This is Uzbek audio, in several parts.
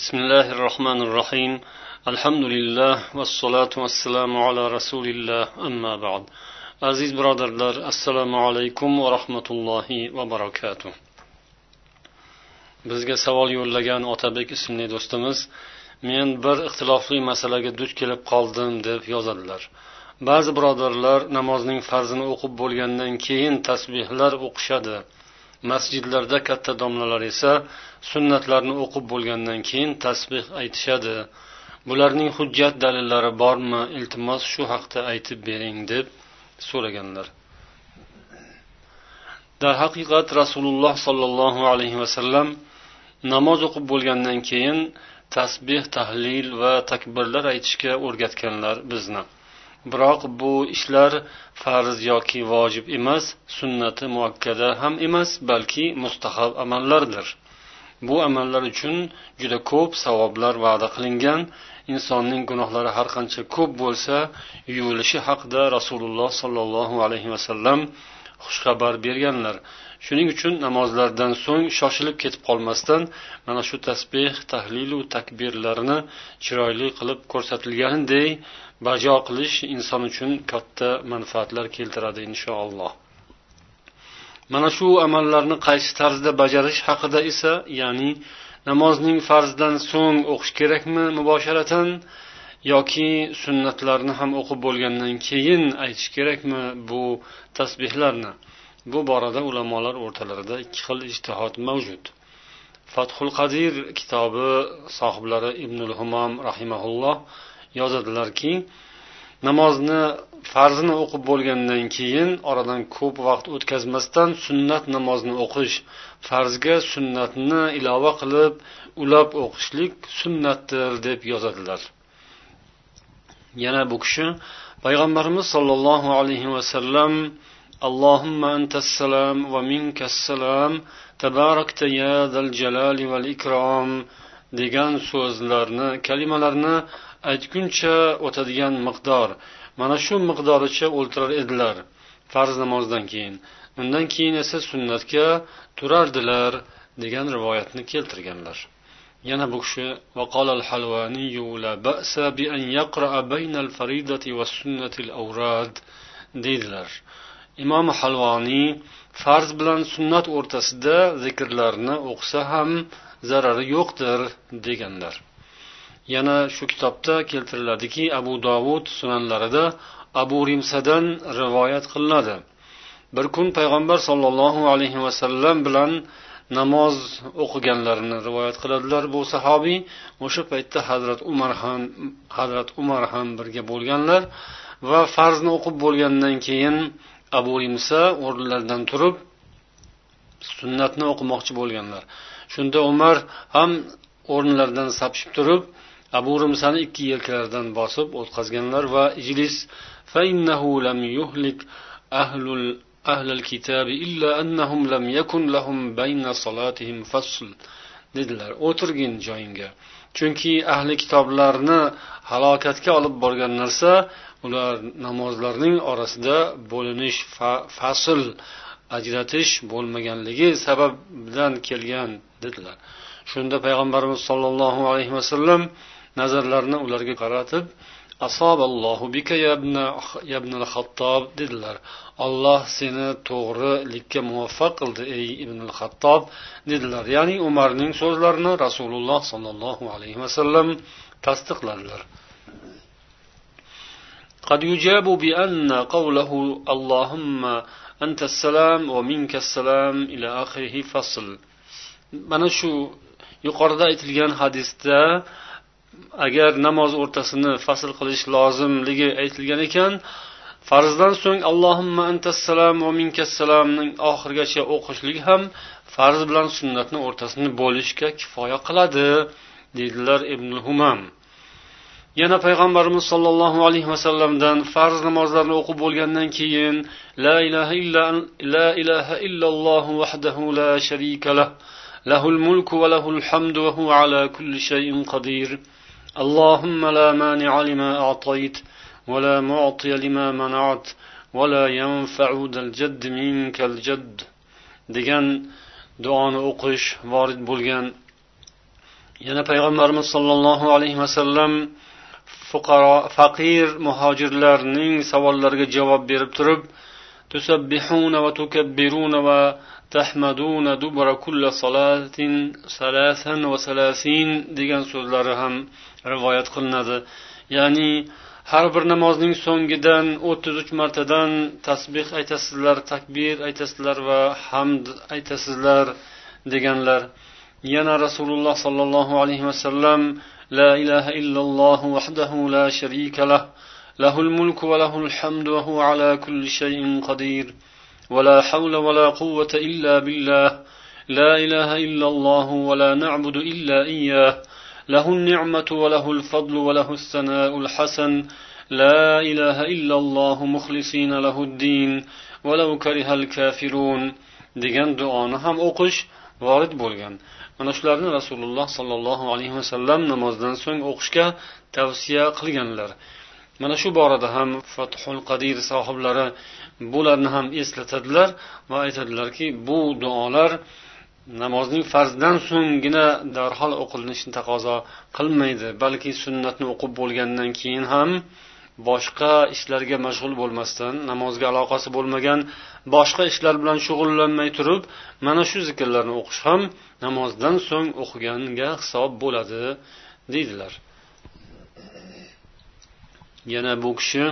بسم الله الرحمن الرحيم الحمد لله والصلاة والسلام على رسول الله أما بعد aziz birodarlar assalomu alaykum va rahmatullohi va barakatuh bizga savol yo'llagan otabek ismli do'stimiz men bir ixtilofli masalaga duch kelib qoldim deb yozadilar ba'zi birodarlar namozning farzini o'qib bo'lgandan keyin tasbehlar o'qishadi Masjidlarda katta domlalar esa sunnatlarni o'qib bo'lgandan keyin tasbeh aytishadi. Bularning hujjat dalillari bormi iltimos shu haqda aytib bering deb so'raganlar. Darhaqiqat rasululloh sollallohu alayhi vasallam namoz o'qib bo'lgandan keyin tasbeh tahlil va takbirlar aytishga o'rgatganlar bizni. Biroq bu ishlar farz yoki vojib emas sunnati muakkada ham emas balki mustahab amallardir. Bu amallar uchun juda ko'p savoblar va'da qilingan. Insonning gunohlari har qancha ko'p bo'lsa yuvilishi haqida rasululloh sollallohu alayhi vasallam xushxabar berganlar. Shuning uchun namozlardan so'ng shoshilib ketib qolmasdan mana shu tasbeh tahlilu takbirlarni chiroyli qilib ko'rsatilganidek bajo qilish inson uchun katta manfaatlar keltiradi inshaalloh mana shu amallarni qaysi tarzda bajarish haqida esa ya'ni namozning farzdan so'ng o'qish kerakmi mubosharatan yoki sunnatlarni ham o'qib bo'lgandan keyin aytish kerakmi bu tasbehlarni bu borada ulamolar o'rtalarida ikki xil ijtihod mavjud. Fathul qadir kitobi sohiblari ibnul humom rahimaulloh yozadilarki namozni farzini o'qib bo'lgandan keyin oradan ko'p vaqt o'tkazmasdan sunnat namozni o'qish farzga sunnatni ilova qilib ulab o'qishlik sunnatdir deb yozadilar. Yana bu kishi payg'ambarimiz sollallohu alayhi vasallam اللهم أنت السلام ومنك السلام تباركت يا ذا الجلال والإكرام degan so'zlarni kalimalarni aytguncha o'tadigan miqdor mana shu miqdoricha o'ltirar edilar farz namozdan keyin undan keyin esa sunnatga turardilar degan rivoyatni keltirganlar yana bu kishi وقال الحلواني لا بأس بأن يقرأ بين الفريضة والسنة الأوراد deydilar Imom halvoniy farz bilan sunnat o'rtasida zikrlarni o'qisa ham zarari yo'qdir deganlar. Yana shu kitobda keltiriladiki abu dovud sunanlarida abu rimsadan rivoyat qilinadi. Bir kun payg'ambar sollallohu alayhi vasallam bilan namoz o'qiganlarini rivoyat qiladilar bu sahobiy. O'sha paytda hazrat umar ham hazrat umar ham birga bo'lganlar va farzni o'qib bo'lgandan keyin abu imso o'rnlaridan turib sunnatni o'qimoqchi bo'lganlar. Shunda umar ham o'rnlaridan sapchib turib abu rimsani ikki yelkalaridan bosib o'tkazganlar va ijlis illa annahum lam yakun lahum bayna fasl dedilar. O'tirgin joyingga. Chunki ahli kitoblarni halokatga olib borgan narsa ular namozlarning orasida bo'linish fasl ajratish bo'lmaganligi sababidan kelgan dedilar. Shunda payg'ambarimiz sollallohu alayhi vasallam nazarlarini ularga qaratib asoballohu bika yabnal xattob dedilar. Olloh seni to'g'rilikka muvaffaq qildi ey ibn xattob dedilar. Ya'ni umarning so'zlarini rasululloh sollallohu alayhi vasallam tasdiqladilar. قد يجاب بأن قوله اللهم أنت السلام ومنك السلام إلى آخره فصل mana shu yuqorida aytilgan hadisda agar namoz o'rtasini fasl qilish lozimligi aytilgan ekan farzdan so'ng allohimma antassalam va minkassalamning oxirigacha o'qishlik ham farz bilan sunnatni o'rtasini bo'lishga kifoya qiladi deydilar ibn humam yana payg'ambarimiz sollallohu alayhi vasallamdan farz namozlarni o'qib bo'lgandan keyin la ilaha illa la ilaha illalloh vahdahu la sharika lah له الملك وله الحمد وهو على كل شيء قدير اللهم لا مانع لما أعطيت ولا معطي لما منعت ولا ينفع ذا الجد منك الجد degan duoni o'qish vorid bo'lgan yana payg'ambarimiz sollallohu alayhi vasallam fuqaro faqir muhojirlarning savollariga javob berib turib tusabbihuna va tukabbiruna va tahmaduna dubara kulli salatin salasan va salasin degan so'zlari ham rivoyat qilinadi. Ya'ni har bir namozning so'ngidan o'ttiz uch martadan tasbih aytasizlar takbir aytasizlar va hamd aytasizlar deganlar. Yana rasululloh sollallohu alayhi vasallam لا إله إلا الله وحده لا شريك له. له الملك وله الحمد وهو على كل شيء قدير. ولا حول ولا قوة إلا بالله. لا إله إلا الله ولا نعبد إلا إياه. له النعمة وله الفضل وله الثناء الحسن. لا إله إلا الله مخلصين له الدين. ولو كره الكافرون. degan duoni ham vorid bo'lgan. Mana shularni rasululloh sollallohu alayhi vasallam namozdan so'ng o'qishga tavsiya qilganlar. Mana shu borada ham fathul qadir sohiblari bularni ham eslatadilar va aytadilarki bu duolar namozning farzdan so'nggina darhol o'qilinishini taqozo qilmaydi balki sunnatni o'qib bo'lgandan keyin ham boshqa ishlarga mashg'ul bo'lmasdan namozga aloqasi bo'lmagan boshqa ishlar bilan shug'ullanmay turib mana shu zikrlarni o'qish ham namozdan so'ng o'qiganga hisob bo'ladi deydilar yana bu kishi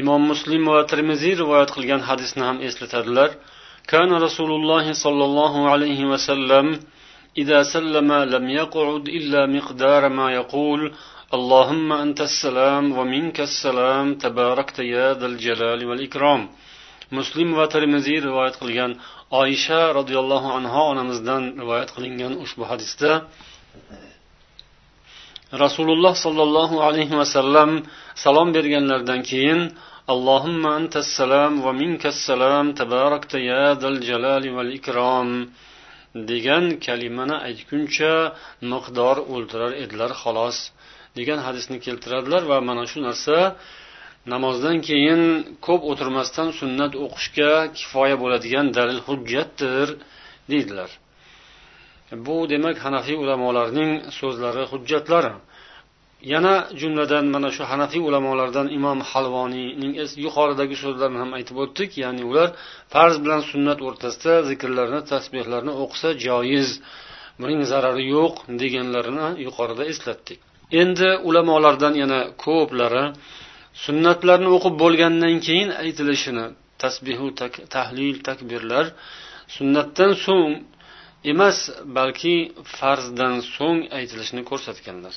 imom muslim va termiziy rivoyat qilgan hadisni ham eslatadilar كان رسول الله صلى الله عليه وسلم إذا سلم لم يقعد إلا مقدار ما يقول اللهم أنت السلام ومنك السلام تباركت يا ذا الجلال والإكرام muslim va termiziy rivoyat qilgan oysha roziyallohu anhu onamizdan rivoyat qilingan ushbu hadisda rasululloh sollallohu alayhi vasallam salom berganlaridan keyin allohimma antassalam va minkassalam tabarakta ya dal jalali val ikrom degan kalimani aytguncha miqdor o'ldirar edilar xolos Degan hadisni keltiradilar va mana shu narsa namozdan keyin ko'p o'tirmasdan sunnat o'qishga kifoya bo'ladigan dalil hujjatdir deydilar. Bu demak hanafiy ulamolarining so'zlari hujjatlari. Yana jumladan mana shu hanafiy ulamolardan imom halvoniyning yuqoridagi so'zlarini ham aytib o'tdik ya'ni ular farz bilan sunnat o'rtasida zikrlarni tasbehlarni o'qisa joiz buning zarari yo'q deganlarini yuqorida eslatdik. Endi ulamolardan yana ko'plari sunnatlarni o'qib bo'lgandan keyin aytilishini tasbihu tahlil takbirlar sunnatdan so'ng emas balki farzdan so'ng aytilishini ko'rsatganlar.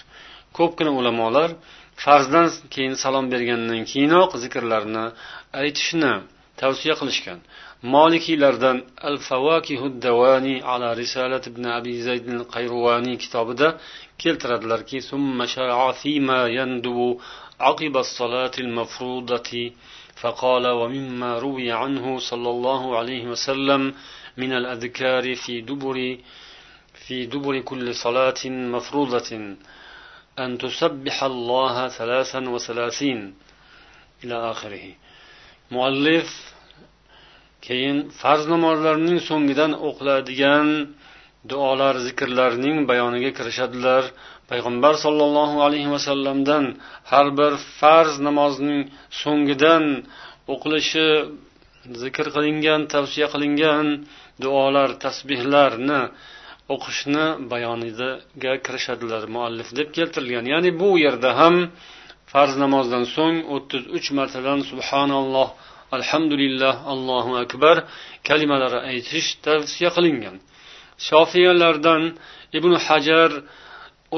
Ko'pgina ulamolar farzdan keyin salom bergandan keyinoq zikrlarni aytishni tavsiya qilishgan. Molikiylardan al favakihu davani ala risalat ibn abi zayd qayruvaniy kitobida keltiradilarki عقب الصلاة المفروضة فقال ومما روي عنه صلى الله عليه وسلم من الأذكار في دبر في دبر كل صلاة مفروضة أن تسبح الله ثلاثا وثلاثين إلى آخره مؤلف keyin farz namozlarning so'ngidan o'qiladigan duolar zikrlarning bayoniga kirishadilar. Payg'ambar sollallohu alayhi vasallamdan har bir farz namozning so'ngidan o'qilishi zikr qilingan tavsiya qilingan duolar tasbehlarni o'qishni bayoniga kirishadilar muallif deb keltirilgan. Ya'ni bu yerda ham farz namozdan so'ng o'ttiz uch martadan subhanalloh alhamdulillah allohu akbar kalimalari aytish tavsiya qilingan shofiylardan ibn hajar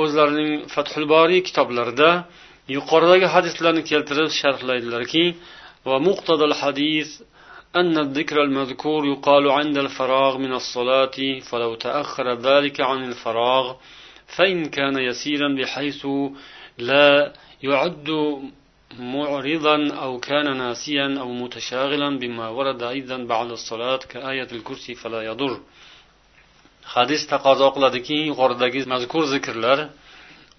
o'zlarining fathul boriy kitoblarida yuqoridagi hadislarni keltirib sharhlaydilarki va muqtadal hadis أن الذكر المذكور يقال عند الفراغ من الصلاة فلو تأخر ذلك عن الفراغ فإن كان يسيرا بحيث لا يعد معرضا أو كان ناسيا أو متشاغلا بما ورد أيضا بعد الصلاة كآية الكرسي فلا يضر hadis taqozo qiladiki yuqoridagi mazkur zikrlar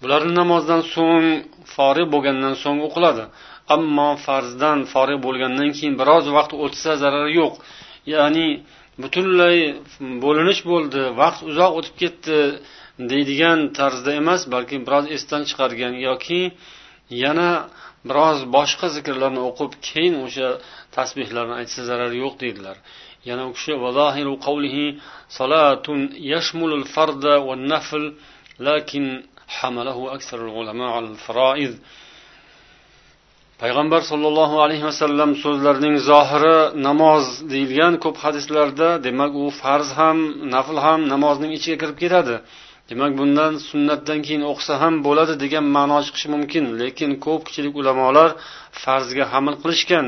bularni namozdan so'ng forig' bo'lgandan so'ng o'qiladi ammo farzdan forig' bo'lgandan keyin biroz vaqt o'tsa zarari yo'q ya'ni butunlay bo'linish bo'ldi vaqt uzoq o'tib ketdi deydigan tarzda emas balki biroz esdan chiqargan yoki yana biroz boshqa zikrlarni o'qib keyin o'sha tasbehlarni aytsa zarari yo'q deydilar. Yana u kishi farda va nafl lakin hamalahu aksarul ulama al faroid payg'ambar sollallohu alayhi vasallam so'zlarining zohiri namoz deyilgan ko'p hadislarda demak u farz ham nafl ham namozning ichiga kirib ketadi. demak bundan sunnatdan keyin o'qisa ham bo'ladi degan ma'no chiqishi mumkin lekin ko'pchilik ulamolar farzga hamil qilishgan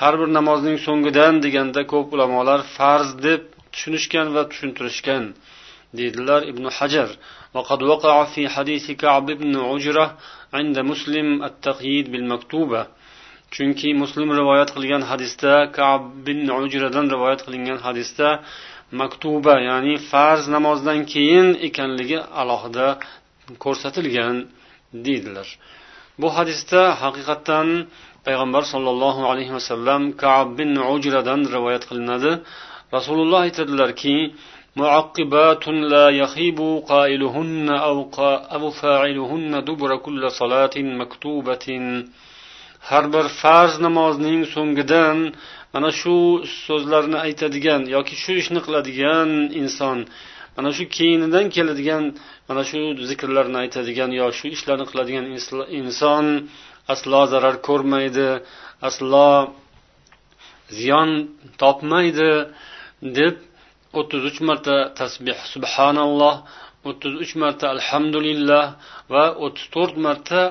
har bir namozning so'ngidan deganda ko'p ulamolar farz deb tushunishgan va tushuntirishgan deydilar ibn hajar وقد وقع في حديث كعب بن عجرة عند مسلم التقييد بالمكتوبة chunki muslim rivoyat qilgan hadisda kab bin ujradan rivoyat qilingan hadisda maktuba ya'ni farz namozdan keyin ekanligi alohida ko'rsatilgan deydilar bu hadisda haqiqatdan payg'ambar sollallohu alayhi vasallam kab bin ujradan rivoyat qilinadi rasululloh aytadilarki معقبات لا يخيب قائلهن أو, أو فاعلهن دبر كل صلاة مكتوبة har bir farz namozning so'ngidan mana shu so'zlarni aytadigan yoki shu ishni qiladigan inson mana shu keyinidan keladigan mana shu zikrlarni aytadigan yo shu ishlarni qiladigan inson aslo zarar ko'rmaydi aslo ziyon topmaydi deb o'ttiz uch marta tasbeh subhanalloh o'ttiz uch marta alhamdulillah va o'ttiz to'rt marta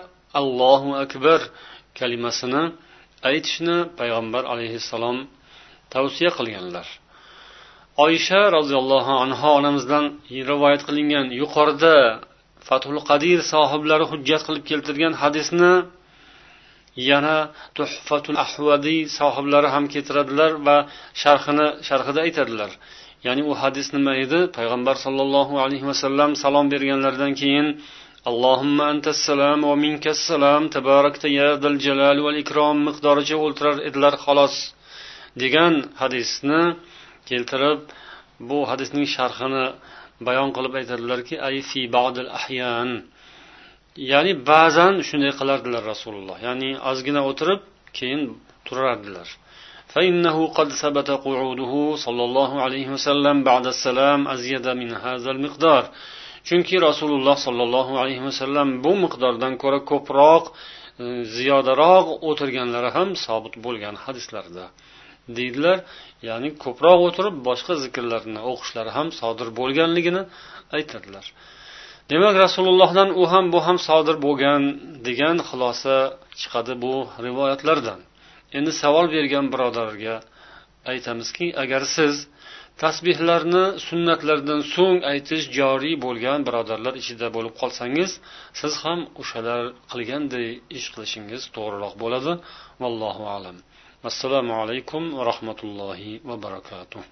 allohu akbar kalimasini aytishni payg'ambar alayhissalom tavsiya qilganlar. Oysha roziyallohu anhu onamizdan rivoyat qilingan yuqorida fathul qadir sohiblari hujjat qilib keltirgan hadisni yana tuhfatul ahvadiy sohiblari ham keltiradilar va sharhini sharhida aytadilar. Ya'ni u hadis nima edi? Payg'ambar sollallohu alayhi vasallam salom berganlaridan keyin اللهم أنت السلام ومنك السلام تباركت يا ذا الجلال والإكرام miqdoricha o'ltirar edilar xolos degan hadisni keltirib bu hadisning sharhini bayon qilib aytadilarki ay fi ba'dil ahyan ya'ni ba'zan shunday qilardilar rasululloh ya'ni ozgina o'tirib keyin turardilar فإنه قد ثبت قعوده صلى الله عليه وسلم بعد السلام أزيد من هذا المقدار chunki rasululloh sollallohu alayhi vasallam bu miqdordan ko'ra ko'proq e, ziyodaroq o'tirganlari ham sobit bo'lgan hadislarda deydilar. Ya'ni ko'proq o'tirib boshqa zikrlarni o'qishlari ham sodir bo'lganligini aytadilar. Demak rasulullohdan u ham bu ham sodir bo'lgan degan xulosa chiqadi bu rivoyatlardan. Endi savol bergan birodarga aytamizki agar siz tasbehlarni sunnatlardan so'ng aytish joriy bo'lgan birodarlar ichida bo'lib qolsangiz siz ham o'shalar qilganday ish qilishingiz to'g'riroq bo'ladi. Vallohu alam. Assalomu alaykum va rahmatullohi va barakatuh.